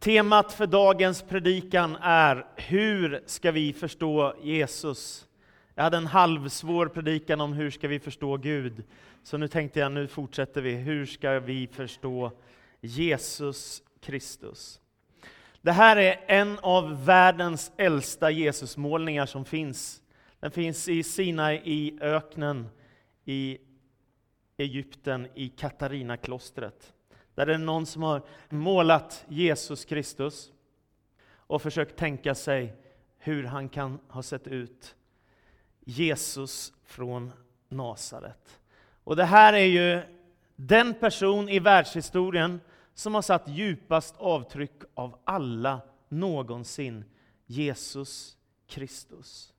Temat för dagens predikan är Hur ska vi förstå Jesus? Jag hade en halvsvår predikan om hur ska vi förstå Gud. Så nu tänkte jag, nu fortsätter vi. Hur ska vi förstå Jesus Kristus? Det här är en av världens äldsta Jesusmålningar som finns. Den finns i Sinai i öknen i Egypten, i Katarinaklostret. Där är det någon som har målat Jesus Kristus och försökt tänka sig hur han kan ha sett ut. Jesus från Nasaret. Och det här är ju den person i världshistorien som har satt djupast avtryck av alla någonsin. Jesus Kristus.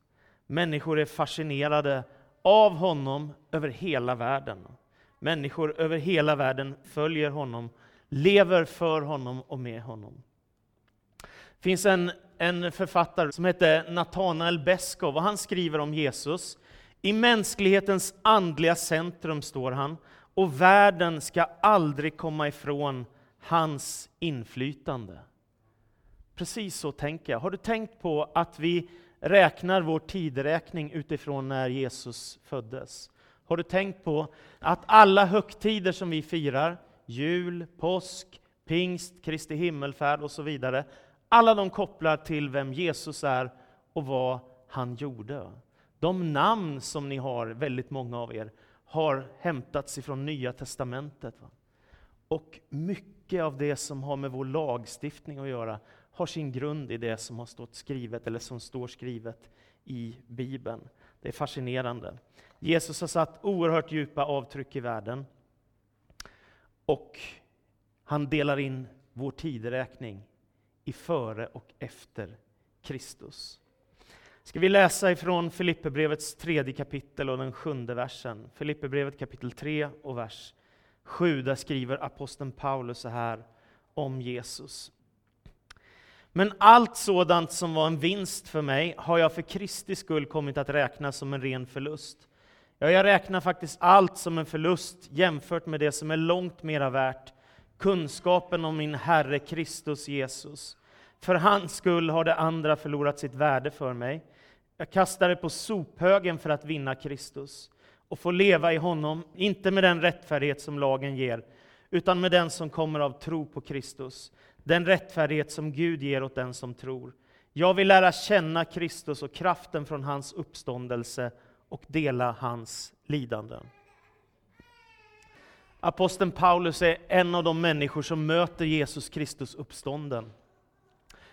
Människor är fascinerade av honom över hela världen. Människor över hela världen följer honom, lever för honom och med honom. Det finns en, en författare som heter Nathanael Beskow och han skriver om Jesus. I mänsklighetens andliga centrum står han och världen ska aldrig komma ifrån hans inflytande. Precis så tänker jag. Har du tänkt på att vi räknar vår tideräkning utifrån när Jesus föddes? Har du tänkt på att alla högtider som vi firar, jul, påsk, pingst, Kristi himmelfärd och så vidare, alla de kopplar till vem Jesus är och vad han gjorde. De namn som ni har, väldigt många av er, har hämtats ifrån Nya Testamentet. Och mycket av det som har med vår lagstiftning att göra har sin grund i det som har stått skrivet, eller som står skrivet i Bibeln. Det är fascinerande. Jesus har satt oerhört djupa avtryck i världen. Och han delar in vår tideräkning i före och efter Kristus. Ska vi läsa ifrån Filipperbrevets tredje kapitel och den sjunde versen. Filipperbrevet kapitel 3 och vers 7. Där skriver aposteln Paulus så här om Jesus. Men allt sådant som var en vinst för mig har jag för Kristi skull kommit att räkna som en ren förlust. Ja, jag räknar faktiskt allt som en förlust jämfört med det som är långt mera värt, kunskapen om min Herre Kristus Jesus. För hans skull har det andra förlorat sitt värde för mig. Jag kastar det på sophögen för att vinna Kristus och få leva i honom, inte med den rättfärdighet som lagen ger, utan med den som kommer av tro på Kristus, den rättfärdighet som Gud ger åt den som tror. Jag vill lära känna Kristus och kraften från hans uppståndelse och dela hans lidanden. Aposteln Paulus är en av de människor som möter Jesus Kristus uppstånden.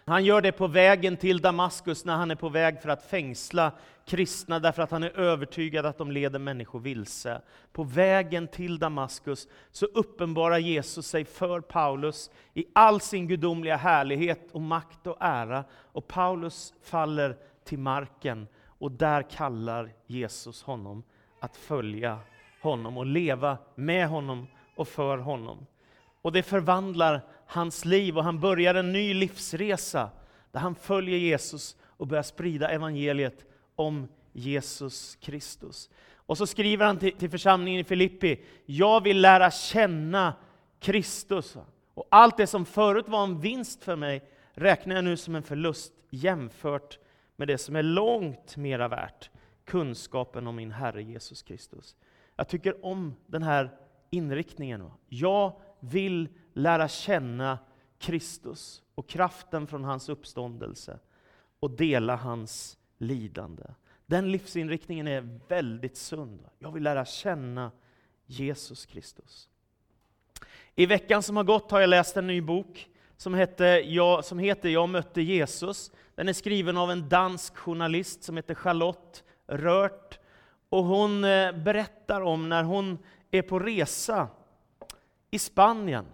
Han gör det på vägen till Damaskus när han är på väg för att fängsla kristna därför att han är övertygad att de leder människor vilse. På vägen till Damaskus så uppenbarar Jesus sig för Paulus i all sin gudomliga härlighet och makt och ära. Och Paulus faller till marken och där kallar Jesus honom att följa honom och leva med honom och för honom. Och det förvandlar hans liv och han börjar en ny livsresa där han följer Jesus och börjar sprida evangeliet om Jesus Kristus. Och så skriver han till, till församlingen i Filippi, jag vill lära känna Kristus. Och allt det som förut var en vinst för mig räknar jag nu som en förlust jämfört med det som är långt mera värt, kunskapen om min Herre Jesus Kristus. Jag tycker om den här inriktningen. Jag vill lära känna Kristus och kraften från hans uppståndelse och dela hans lidande. Den livsinriktningen är väldigt sund. Jag vill lära känna Jesus Kristus. I veckan som har gått har jag läst en ny bok som, hette, jag, som heter Jag mötte Jesus. Den är skriven av en dansk journalist som heter Charlotte Rört. Och hon eh, berättar om när hon är på resa i Spanien.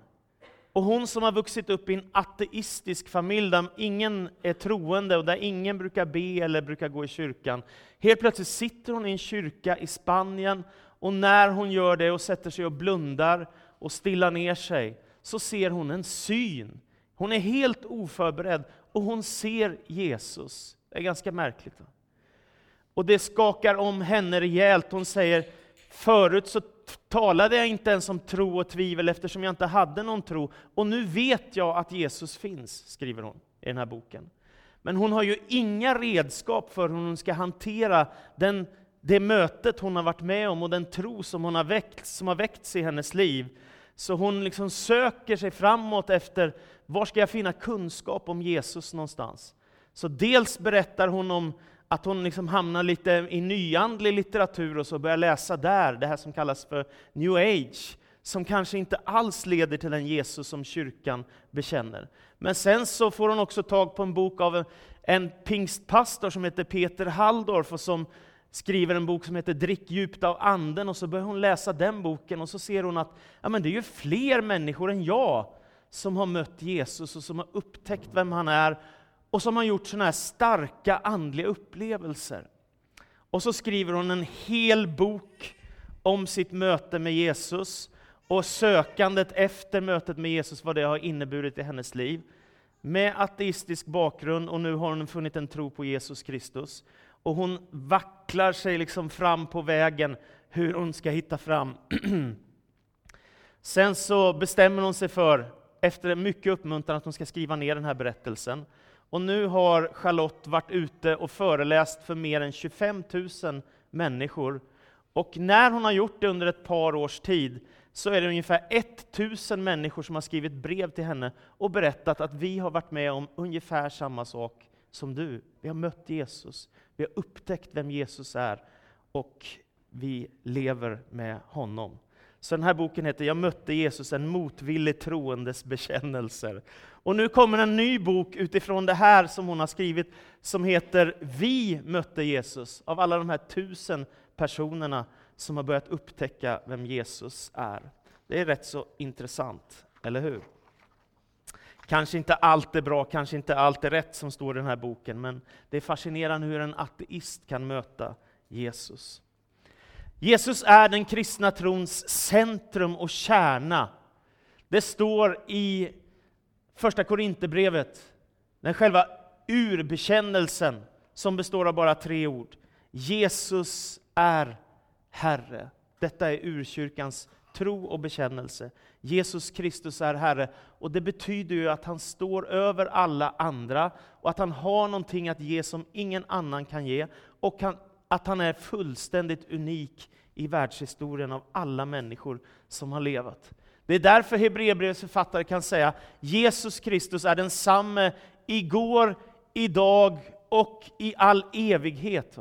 Och hon som har vuxit upp i en ateistisk familj där ingen är troende och där ingen brukar be eller brukar gå i kyrkan. Helt plötsligt sitter hon i en kyrka i Spanien och när hon gör det och sätter sig och blundar och stillar ner sig så ser hon en syn. Hon är helt oförberedd och hon ser Jesus. Det är ganska märkligt. Va? Och det skakar om henne rejält. Hon säger, förut så talade jag inte ens om tro och tvivel eftersom jag inte hade någon tro. Och nu vet jag att Jesus finns, skriver hon i den här boken. Men hon har ju inga redskap för hur hon ska hantera den, det mötet hon har varit med om och den tro som, hon har väckt, som har väckts i hennes liv. Så hon liksom söker sig framåt efter, var ska jag finna kunskap om Jesus någonstans? Så dels berättar hon om att hon liksom hamnar lite i nyandlig litteratur och så börjar läsa där, det här som kallas för new age, som kanske inte alls leder till den Jesus som kyrkan bekänner. Men sen så får hon också tag på en bok av en pingstpastor som heter Peter Halldorf och som skriver en bok som heter Drick djupt av anden och så börjar hon läsa den boken och så ser hon att ja, men det är ju fler människor än jag som har mött Jesus och som har upptäckt vem han är och som har gjort sådana här starka andliga upplevelser. Och så skriver hon en hel bok om sitt möte med Jesus och sökandet efter mötet med Jesus, vad det har inneburit i hennes liv. Med ateistisk bakgrund och nu har hon funnit en tro på Jesus Kristus. Och hon vacklar sig liksom fram på vägen hur hon ska hitta fram. Sen så bestämmer hon sig för, efter mycket uppmuntran, att hon ska skriva ner den här berättelsen. Och nu har Charlotte varit ute och föreläst för mer än 25 000 människor. Och när hon har gjort det under ett par års tid, så är det ungefär 1000 människor som har skrivit brev till henne och berättat att vi har varit med om ungefär samma sak som du. Vi har mött Jesus, vi har upptäckt vem Jesus är och vi lever med honom. Så den här boken heter Jag mötte Jesus, en motvillig troendes bekännelser. Och nu kommer en ny bok utifrån det här som hon har skrivit, som heter Vi mötte Jesus, av alla de här tusen personerna som har börjat upptäcka vem Jesus är. Det är rätt så intressant, eller hur? Kanske inte allt är bra, kanske inte allt är rätt som står i den här boken, men det är fascinerande hur en ateist kan möta Jesus. Jesus är den kristna trons centrum och kärna. Det står i Första Korinthierbrevet, den själva urbekännelsen, som består av bara tre ord. Jesus är Herre. Detta är urkyrkans tro och bekännelse. Jesus Kristus är Herre. Och det betyder ju att han står över alla andra, och att han har någonting att ge som ingen annan kan ge, och att han är fullständigt unik i världshistorien av alla människor som har levat. Det är därför Hebreerbrevets författare kan säga Jesus Kristus är densamme igår, idag och i all evighet.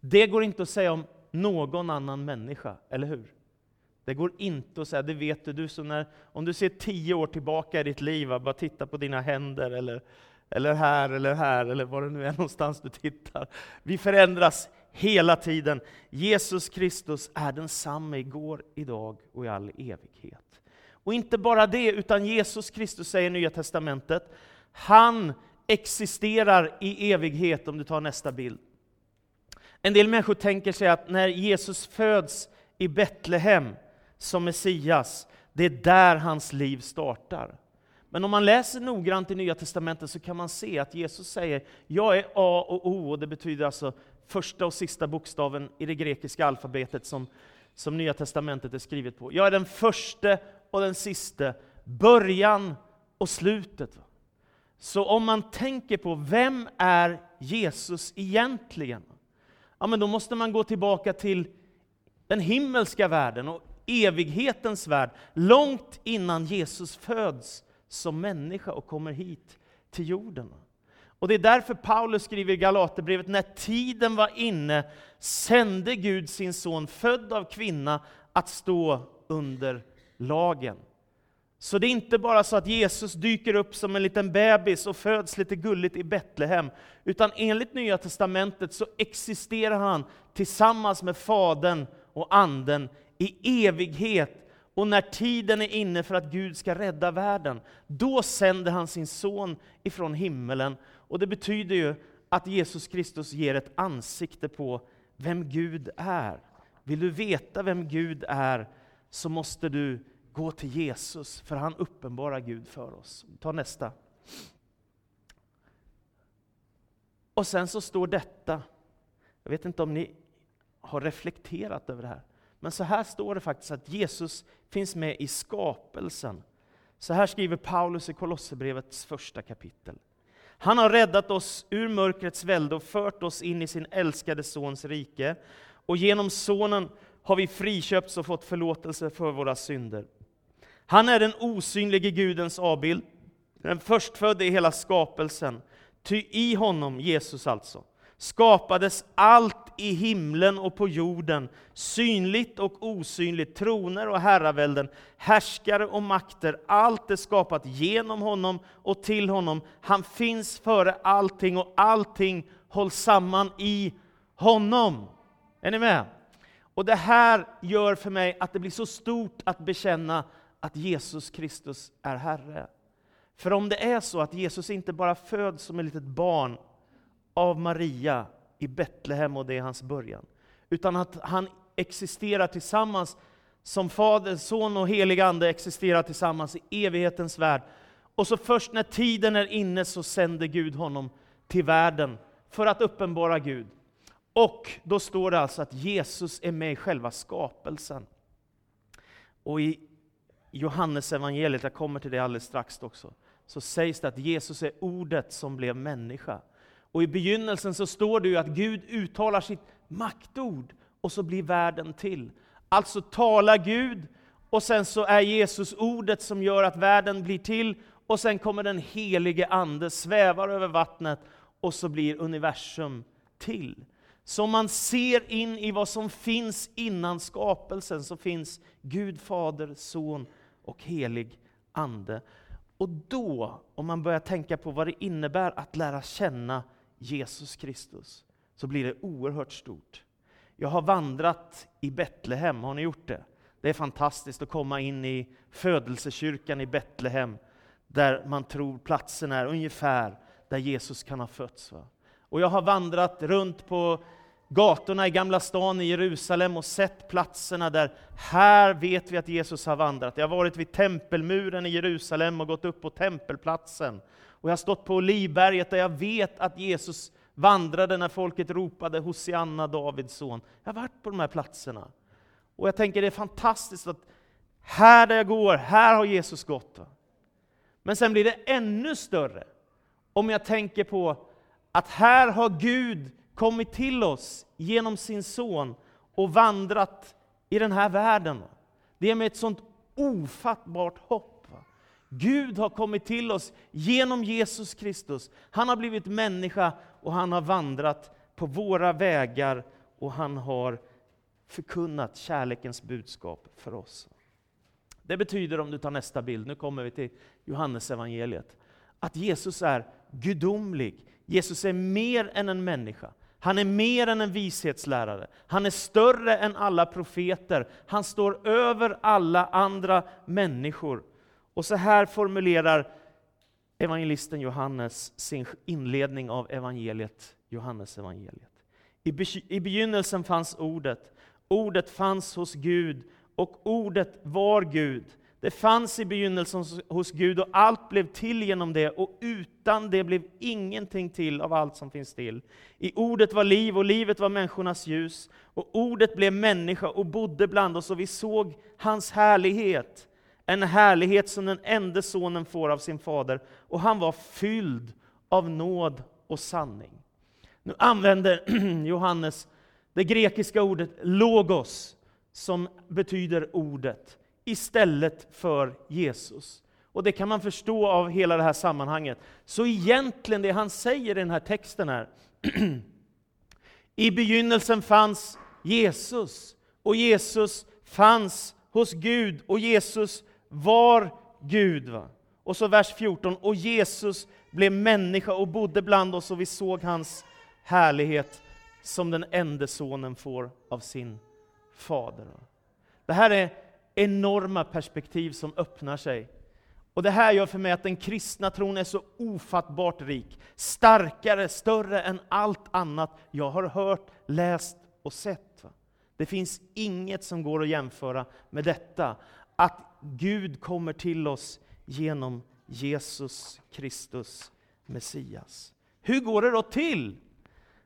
Det går inte att säga om någon annan människa, eller hur? Det går inte att säga, det vet du, du som när, om du ser tio år tillbaka i ditt liv, bara titta på dina händer, eller, eller här, eller här, eller var det nu är någonstans du tittar. Vi förändras hela tiden. Jesus Kristus är densamme igår, idag och i all evighet. Och inte bara det, utan Jesus Kristus säger i Nya Testamentet, han existerar i evighet, om du tar nästa bild. En del människor tänker sig att när Jesus föds i Betlehem som Messias, det är där hans liv startar. Men om man läser noggrant i Nya Testamentet så kan man se att Jesus säger, jag är A och O, och det betyder alltså första och sista bokstaven i det grekiska alfabetet som, som Nya Testamentet är skrivet på. Jag är den första och den sista, början och slutet. Så om man tänker på vem är Jesus egentligen? Ja, men då måste man gå tillbaka till den himmelska världen och evighetens värld, långt innan Jesus föds som människa och kommer hit till jorden. Och Det är därför Paulus skriver i Galaterbrevet, när tiden var inne sände Gud sin son, född av kvinna, att stå under lagen. Så det är inte bara så att Jesus dyker upp som en liten bebis och föds lite gulligt i Betlehem, utan enligt Nya Testamentet så existerar han tillsammans med Fadern och Anden i evighet. Och när tiden är inne för att Gud ska rädda världen, då sänder han sin son ifrån himmelen. Och det betyder ju att Jesus Kristus ger ett ansikte på vem Gud är. Vill du veta vem Gud är, så måste du gå till Jesus, för han uppenbarar Gud för oss. Ta nästa. Och sen så står detta, jag vet inte om ni har reflekterat över det här, Men så här står det faktiskt att Jesus finns med i skapelsen. Så här skriver Paulus i Kolosserbrevets första kapitel. Han har räddat oss ur mörkrets välde och fört oss in i sin älskade Sons rike. Och genom Sonen har vi friköpts och fått förlåtelse för våra synder. Han är den osynlige Gudens avbild, den förstfödde i hela skapelsen. Ty i honom, Jesus alltså, skapades allt i himlen och på jorden, synligt och osynligt, troner och herravälden, härskare och makter. Allt är skapat genom honom och till honom. Han finns före allting och allting hålls samman i honom. Är ni med? Och det här gör för mig att det blir så stort att bekänna att Jesus Kristus är Herre. För om det är så att Jesus inte bara föds som ett litet barn av Maria i Betlehem och det är hans början, utan att han existerar tillsammans som Fader, Son och helig Ande existerar tillsammans i evighetens värld. Och så först när tiden är inne så sänder Gud honom till världen för att uppenbara Gud. Och då står det alltså att Jesus är med i själva skapelsen. Och i Johannes evangeliet, jag kommer till det alldeles strax också, så sägs det att Jesus är ordet som blev människa. Och i begynnelsen så står det ju att Gud uttalar sitt maktord och så blir världen till. Alltså talar Gud och sen så är Jesus ordet som gör att världen blir till och sen kommer den helige Ande, svävar över vattnet och så blir universum till. Så om man ser in i vad som finns innan skapelsen så finns Gud Fader, Son och helig Ande. Och då, om man börjar tänka på vad det innebär att lära känna Jesus Kristus, så blir det oerhört stort. Jag har vandrat i Betlehem, har ni gjort det? Det är fantastiskt att komma in i födelsekyrkan i Betlehem, där man tror platsen är ungefär där Jesus kan ha fötts. Va? Och jag har vandrat runt på gatorna i Gamla stan i Jerusalem och sett platserna där här vet vi att Jesus har vandrat. Jag har varit vid tempelmuren i Jerusalem och gått upp på tempelplatsen. Och jag har stått på Olivberget där jag vet att Jesus vandrade när folket ropade Hosianna, Davids son. Jag har varit på de här platserna. Och jag tänker det är fantastiskt att här där jag går, här har Jesus gått. Men sen blir det ännu större om jag tänker på att här har Gud kommit till oss genom sin son och vandrat i den här världen. Det ger mig ett sånt ofattbart hopp. Gud har kommit till oss genom Jesus Kristus. Han har blivit människa och han har vandrat på våra vägar och han har förkunnat kärlekens budskap för oss. Det betyder, om du tar nästa bild, nu kommer vi till Johannes evangeliet, att Jesus är gudomlig. Jesus är mer än en människa. Han är mer än en vishetslärare. Han är större än alla profeter. Han står över alla andra människor. Och så här formulerar evangelisten Johannes sin inledning av evangeliet, Johannes evangeliet. I begynnelsen fanns Ordet, Ordet fanns hos Gud och Ordet var Gud. Det fanns i begynnelsen hos Gud och allt blev till genom det och utan det blev ingenting till av allt som finns till. I Ordet var liv och livet var människornas ljus och Ordet blev människa och bodde bland oss och vi såg hans härlighet en härlighet som den enda sonen får av sin fader, och han var fylld av nåd och sanning. Nu använder Johannes det grekiska ordet logos, som betyder ordet, istället för Jesus. Och det kan man förstå av hela det här sammanhanget. Så egentligen det han säger i den här texten är, i begynnelsen fanns Jesus, och Jesus fanns hos Gud, och Jesus var Gud. Va? Och så vers 14, och Jesus blev människa och bodde bland oss och vi såg hans härlighet som den enda sonen får av sin fader. Det här är enorma perspektiv som öppnar sig. Och Det här gör för mig att den kristna tron är så ofattbart rik, starkare, större än allt annat jag har hört, läst och sett. Det finns inget som går att jämföra med detta att Gud kommer till oss genom Jesus Kristus, Messias. Hur går det då till?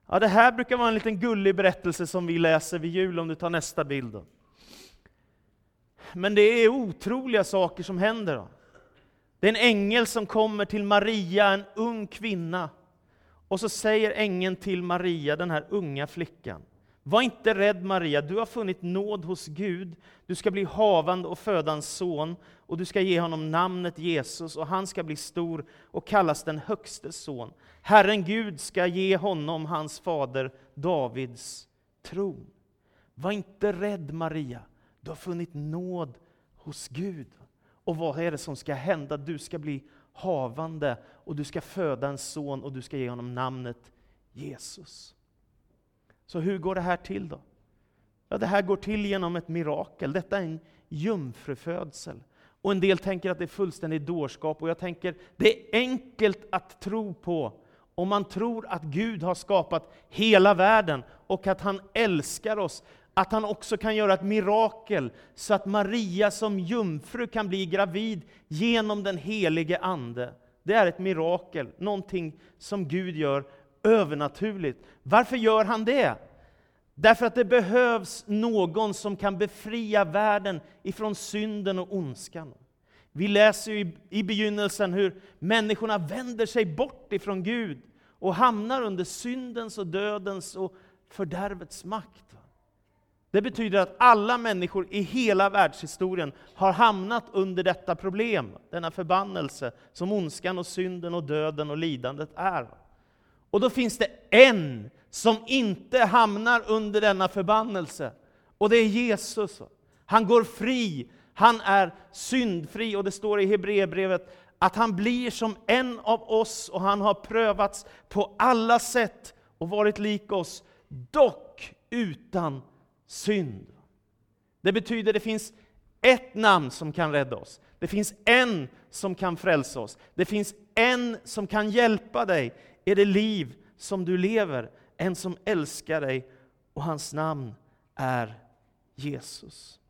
Ja, det här brukar vara en liten gullig berättelse som vi läser vid jul, om du tar nästa bild. Då. Men det är otroliga saker som händer. Då. Det är en ängel som kommer till Maria, en ung kvinna. Och så säger ängeln till Maria, den här unga flickan, var inte rädd Maria, du har funnit nåd hos Gud. Du ska bli havande och föda en son, och du ska ge honom namnet Jesus, och han ska bli stor och kallas den högste son. Herren Gud ska ge honom hans fader Davids tron. Var inte rädd Maria, du har funnit nåd hos Gud. Och vad är det som ska hända? Du ska bli havande, och du ska föda en son, och du ska ge honom namnet Jesus. Så hur går det här till då? Ja, det här går till genom ett mirakel. Detta är en jungfrufödsel. Och en del tänker att det är fullständigt dårskap, och jag tänker det är enkelt att tro på om man tror att Gud har skapat hela världen och att han älskar oss, att han också kan göra ett mirakel så att Maria som jungfru kan bli gravid genom den helige Ande. Det är ett mirakel, någonting som Gud gör övernaturligt. Varför gör han det? Därför att det behövs någon som kan befria världen ifrån synden och ondskan. Vi läser ju i begynnelsen hur människorna vänder sig bort ifrån Gud och hamnar under syndens och dödens och fördärvets makt. Det betyder att alla människor i hela världshistorien har hamnat under detta problem, denna förbannelse som ondskan och synden och döden och lidandet är. Och då finns det en som inte hamnar under denna förbannelse, och det är Jesus. Han går fri, han är syndfri, och det står i Hebreerbrevet att han blir som en av oss, och han har prövats på alla sätt och varit lik oss, dock utan synd. Det betyder att det finns ett namn som kan rädda oss. Det finns en som kan frälsa oss. Det finns en som kan hjälpa dig i det liv som du lever. En som älskar dig och hans namn är Jesus.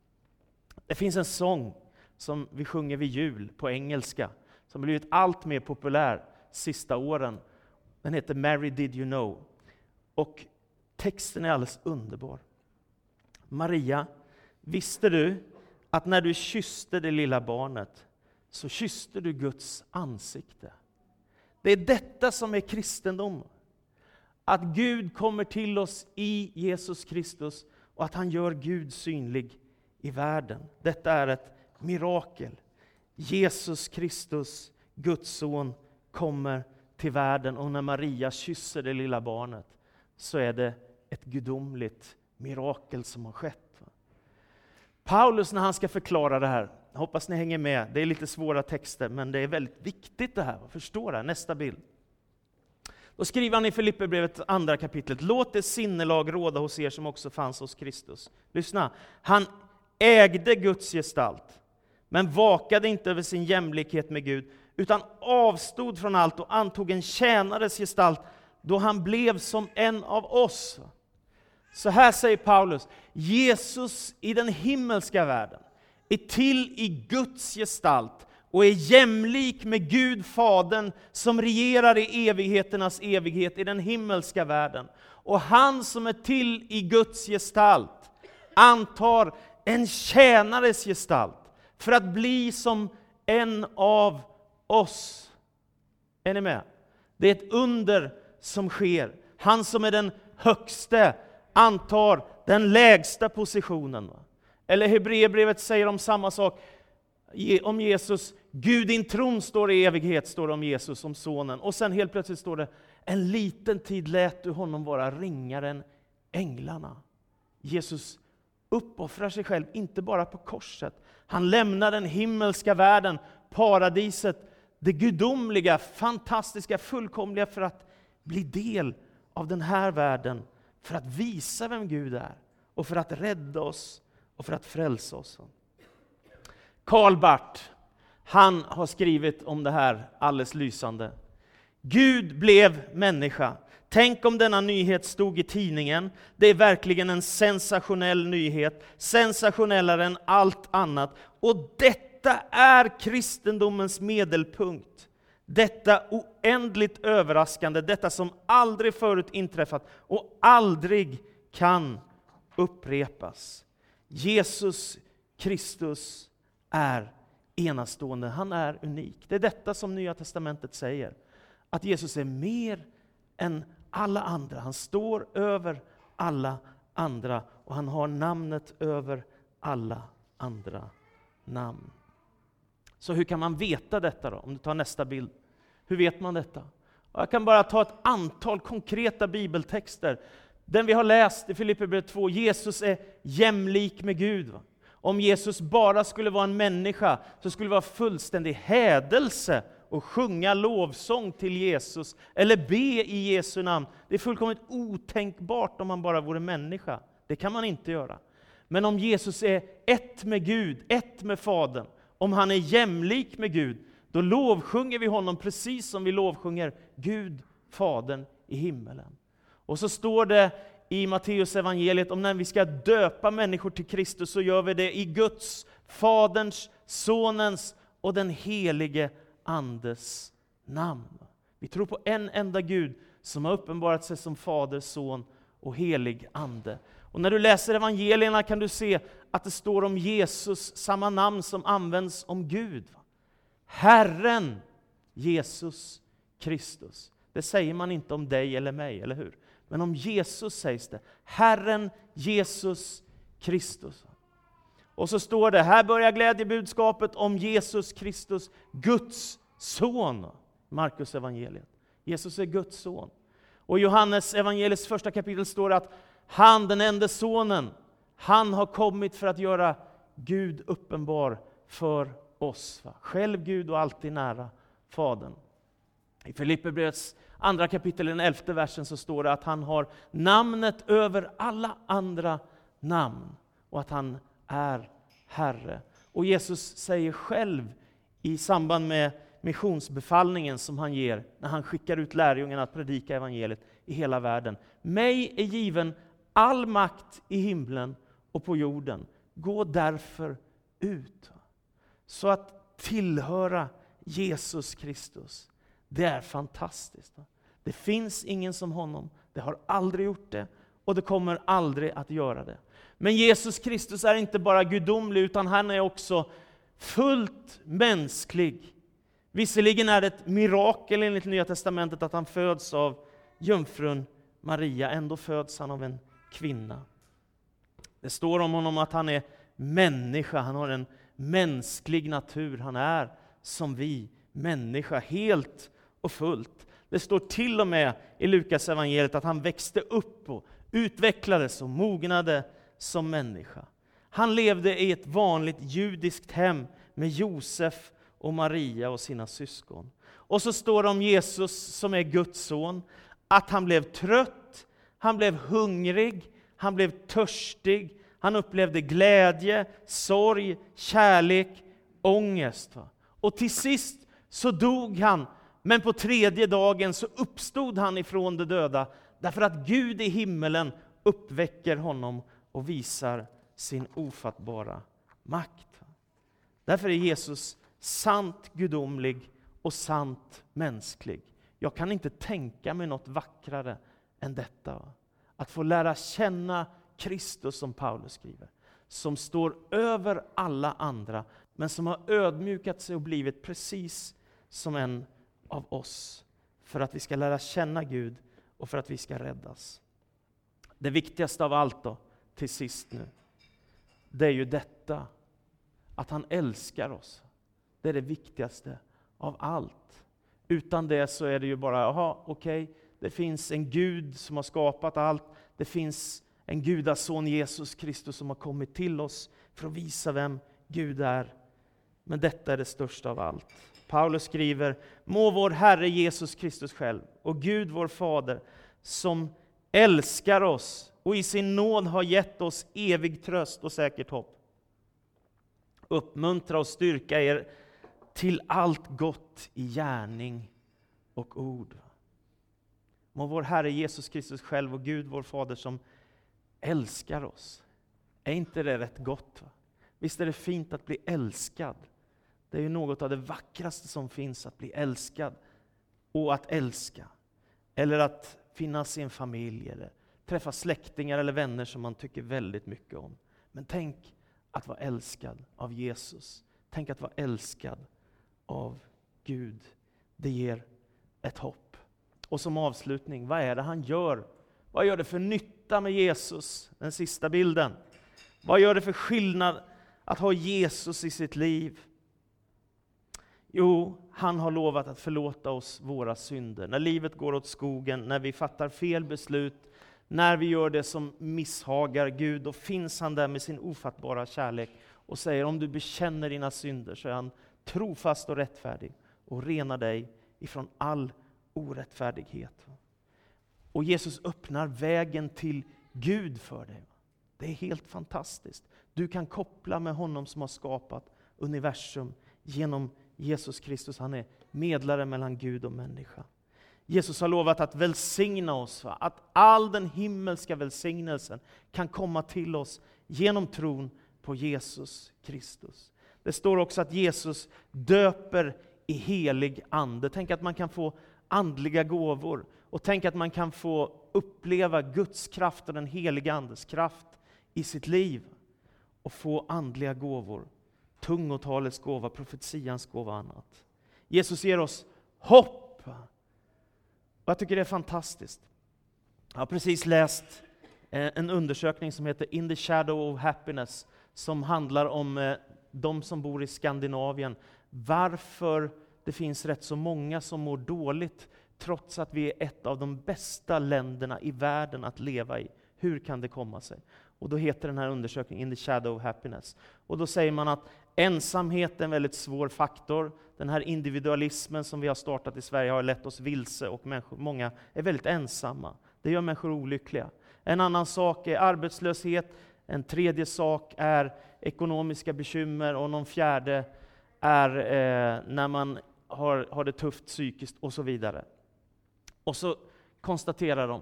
Det finns en sång som vi sjunger vid jul på engelska, som blivit allt mer populär sista åren. Den heter Mary did you know? Och texten är alldeles underbar. Maria, visste du att när du kysste det lilla barnet så kysste du Guds ansikte? Det är detta som är kristendom. Att Gud kommer till oss i Jesus Kristus och att han gör Gud synlig i världen. Detta är ett mirakel. Jesus Kristus, Guds son, kommer till världen och när Maria kysser det lilla barnet så är det ett gudomligt mirakel som har skett. Paulus när han ska förklara det här, hoppas ni hänger med, det är lite svåra texter, men det är väldigt viktigt det här, förstå det här. Nästa bild. Då skriver han i Filipperbrevet andra kapitlet, låt det sinnelag råda hos er som också fanns hos Kristus. Lyssna, han ägde Guds gestalt, men vakade inte över sin jämlikhet med Gud, utan avstod från allt och antog en tjänares gestalt, då han blev som en av oss. Så här säger Paulus, Jesus i den himmelska världen är till i Guds gestalt och är jämlik med Gud Fadern som regerar i evigheternas evighet i den himmelska världen. Och han som är till i Guds gestalt antar en tjänares gestalt för att bli som en av oss. Är ni med? Det är ett under som sker. Han som är den högste antar den lägsta positionen. Eller Hebreerbrevet säger om samma sak om Jesus. Gud din tron står i evighet, står det om Jesus, om sonen. Och sen helt plötsligt står det, en liten tid lät du honom vara ringare än änglarna. Jesus uppoffrar sig själv, inte bara på korset. Han lämnar den himmelska världen, paradiset, det gudomliga, fantastiska, fullkomliga för att bli del av den här världen för att visa vem Gud är och för att rädda oss och för att frälsa oss. Karl Barth, han har skrivit om det här alldeles lysande. Gud blev människa. Tänk om denna nyhet stod i tidningen. Det är verkligen en sensationell nyhet, sensationellare än allt annat. Och detta är kristendomens medelpunkt. Detta oändligt överraskande, detta som aldrig förut inträffat och aldrig kan upprepas. Jesus Kristus är enastående, han är unik. Det är detta som Nya Testamentet säger. Att Jesus är mer än alla andra. Han står över alla andra och han har namnet över alla andra namn. Så hur kan man veta detta då? Om du tar nästa bild. Hur vet man detta? Jag kan bara ta ett antal konkreta bibeltexter. Den vi har läst i Filipperbrevet 2, Jesus är jämlik med Gud. Va? Om Jesus bara skulle vara en människa så skulle det vara fullständig hädelse och sjunga lovsång till Jesus eller be i Jesu namn. Det är fullkomligt otänkbart om man bara vore människa. Det kan man inte göra. Men om Jesus är ett med Gud, ett med Fadern, om han är jämlik med Gud, då lovsjunger vi honom precis som vi lovsjunger Gud, Fadern i himmelen. Och så står det i Matteus evangeliet om när vi ska döpa människor till Kristus, så gör vi det i Guds, Faderns, Sonens och den helige Andes namn. Vi tror på en enda Gud som har uppenbarat sig som Fader, Son och helig Ande. Och när du läser evangelierna kan du se att det står om Jesus, samma namn som används om Gud. Herren Jesus Kristus. Det säger man inte om dig eller mig, eller hur? Men om Jesus sägs det. Herren Jesus Kristus. Och så står det, här börjar glädjebudskapet om Jesus Kristus, Guds son. Markus evangeliet. Jesus är Guds son. Och i Johannes evangelis första kapitel står det att han, den enda sonen, han har kommit för att göra Gud uppenbar för oss. Va? Själv Gud och alltid nära Fadern. I Filipperbrevets andra kapitel, den elfte versen, så står det att han har namnet över alla andra namn och att han är Herre. Och Jesus säger själv i samband med missionsbefallningen som han ger när han skickar ut lärjungarna att predika evangeliet i hela världen. Mig är given all makt i himlen och på jorden. Gå därför ut. Så att tillhöra Jesus Kristus, det är fantastiskt. Det finns ingen som honom, det har aldrig gjort det och det kommer aldrig att göra det. Men Jesus Kristus är inte bara gudomlig, utan han är också fullt mänsklig. Visserligen är det ett mirakel enligt Nya Testamentet att han föds av jungfrun Maria, ändå föds han av en kvinna. Det står om honom att han är människa, han har en mänsklig natur, han är som vi, människa, helt och fullt. Det står till och med i Lukas evangeliet att han växte upp och utvecklades och mognade som människa. Han levde i ett vanligt judiskt hem med Josef och Maria och sina syskon. Och så står det om Jesus som är Guds son, att han blev trött, han blev hungrig, han blev törstig, han upplevde glädje, sorg, kärlek, ångest. Och till sist så dog han, men på tredje dagen så uppstod han ifrån de döda, därför att Gud i himmelen uppväcker honom och visar sin ofattbara makt. Därför är Jesus sant gudomlig och sant mänsklig. Jag kan inte tänka mig något vackrare än detta. Att få lära känna Kristus, som Paulus skriver, som står över alla andra, men som har ödmjukat sig och blivit precis som en av oss, för att vi ska lära känna Gud och för att vi ska räddas. Det viktigaste av allt då, till sist nu, det är ju detta, att han älskar oss. Det är det viktigaste av allt. Utan det så är det ju bara, jaha, okej, okay, det finns en Gud som har skapat allt. Det finns en gudason, Jesus Kristus, som har kommit till oss för att visa vem Gud är. Men detta är det största av allt. Paulus skriver, må vår Herre Jesus Kristus själv och Gud vår Fader, som älskar oss och i sin nåd har gett oss evig tröst och säkert hopp. Uppmuntra och styrka er till allt gott i gärning och ord. Må vår Herre Jesus Kristus själv och Gud vår Fader som älskar oss. Är inte det rätt gott? Va? Visst är det fint att bli älskad? Det är ju något av det vackraste som finns, att bli älskad och att älska. Eller att finnas i en familj, eller träffa släktingar eller vänner som man tycker väldigt mycket om. Men tänk att vara älskad av Jesus. Tänk att vara älskad av Gud. Det ger ett hopp. Och som avslutning, vad är det han gör? Vad gör det för nytta med Jesus? Den sista bilden. Vad gör det för skillnad att ha Jesus i sitt liv? Jo, han har lovat att förlåta oss våra synder. När livet går åt skogen, när vi fattar fel beslut, när vi gör det som misshagar Gud, då finns han där med sin ofattbara kärlek och säger om du bekänner dina synder så är han trofast och rättfärdig och renar dig ifrån all orättfärdighet. Och Jesus öppnar vägen till Gud för dig. Det är helt fantastiskt. Du kan koppla med honom som har skapat universum genom Jesus Kristus. Han är medlare mellan Gud och människa. Jesus har lovat att välsigna oss, att all den himmelska välsignelsen kan komma till oss genom tron på Jesus Kristus. Det står också att Jesus döper i helig ande. Tänk att man kan få andliga gåvor och tänk att man kan få uppleva Guds kraft och den heliga Andes kraft i sitt liv och få andliga gåvor. Tungotalets gåva, profetians gåva och annat. Jesus ger oss hopp. Och jag tycker det är fantastiskt. Jag har precis läst eh, en undersökning som heter In the shadow of happiness, som handlar om eh, de som bor i Skandinavien. Varför det finns rätt så många som mår dåligt, trots att vi är ett av de bästa länderna i världen att leva i. Hur kan det komma sig? Och då heter den här undersökningen In the shadow of happiness. Och då säger man att ensamhet är en väldigt svår faktor. Den här individualismen som vi har startat i Sverige har lett oss vilse och människor, många är väldigt ensamma. Det gör människor olyckliga. En annan sak är arbetslöshet, en tredje sak är ekonomiska bekymmer och någon fjärde är eh, när man har, har det tufft psykiskt och så vidare. Och så konstaterar de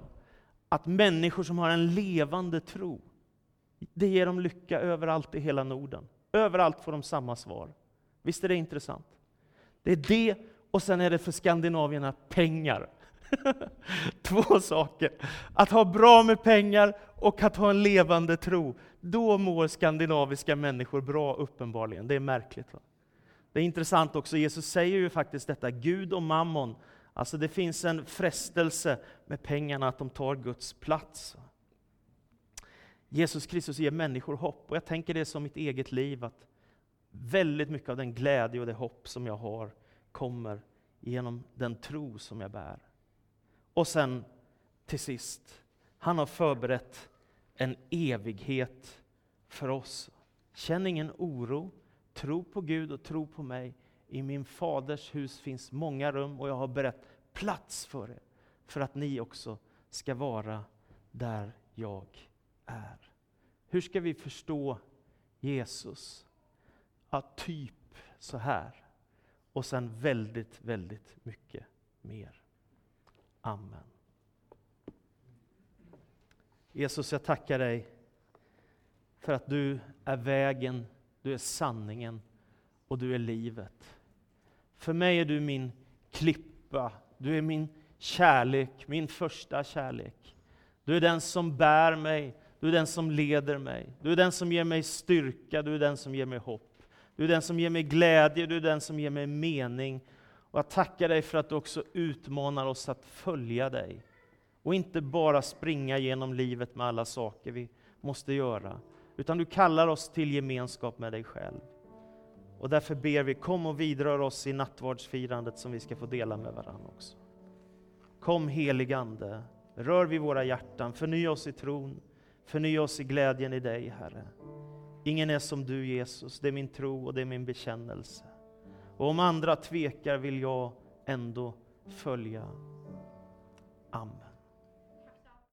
att människor som har en levande tro, det ger dem lycka överallt i hela Norden. Överallt får de samma svar. Visst är det intressant? Det är det, och sen är det för skandinavierna pengar. Två saker. Att ha bra med pengar och att ha en levande tro. Då mår skandinaviska människor bra, uppenbarligen. Det är märkligt. Va? Det är intressant också, Jesus säger ju faktiskt detta, Gud och mammon. Alltså det finns en frestelse med pengarna, att de tar Guds plats. Jesus Kristus ger människor hopp, och jag tänker det som mitt eget liv, att väldigt mycket av den glädje och det hopp som jag har kommer genom den tro som jag bär. Och sen till sist, han har förberett en evighet för oss. Känn ingen oro, tro på Gud och tro på mig. I min faders hus finns många rum och jag har berett plats för er, för att ni också ska vara där jag är. Hur ska vi förstå Jesus? Ja, typ så här. Och sen väldigt, väldigt mycket mer. Amen. Jesus, jag tackar dig för att du är vägen, du är sanningen och du är livet. För mig är du min klippa, du är min kärlek, min första kärlek. Du är den som bär mig, du är den som leder mig. Du är den som ger mig styrka, du är den som ger mig hopp. Du är den som ger mig glädje, du är den som ger mig mening. Och jag tackar dig för att du också utmanar oss att följa dig. Och inte bara springa genom livet med alla saker vi måste göra. Utan du kallar oss till gemenskap med dig själv. Och därför ber vi, kom och vidrör oss i nattvardsfirandet som vi ska få dela med varandra också. Kom helig Ande, rör vid våra hjärtan, förnya oss i tron, förnya oss i glädjen i dig Herre. Ingen är som du Jesus, det är min tro och det är min bekännelse. Och om andra tvekar vill jag ändå följa. Amen.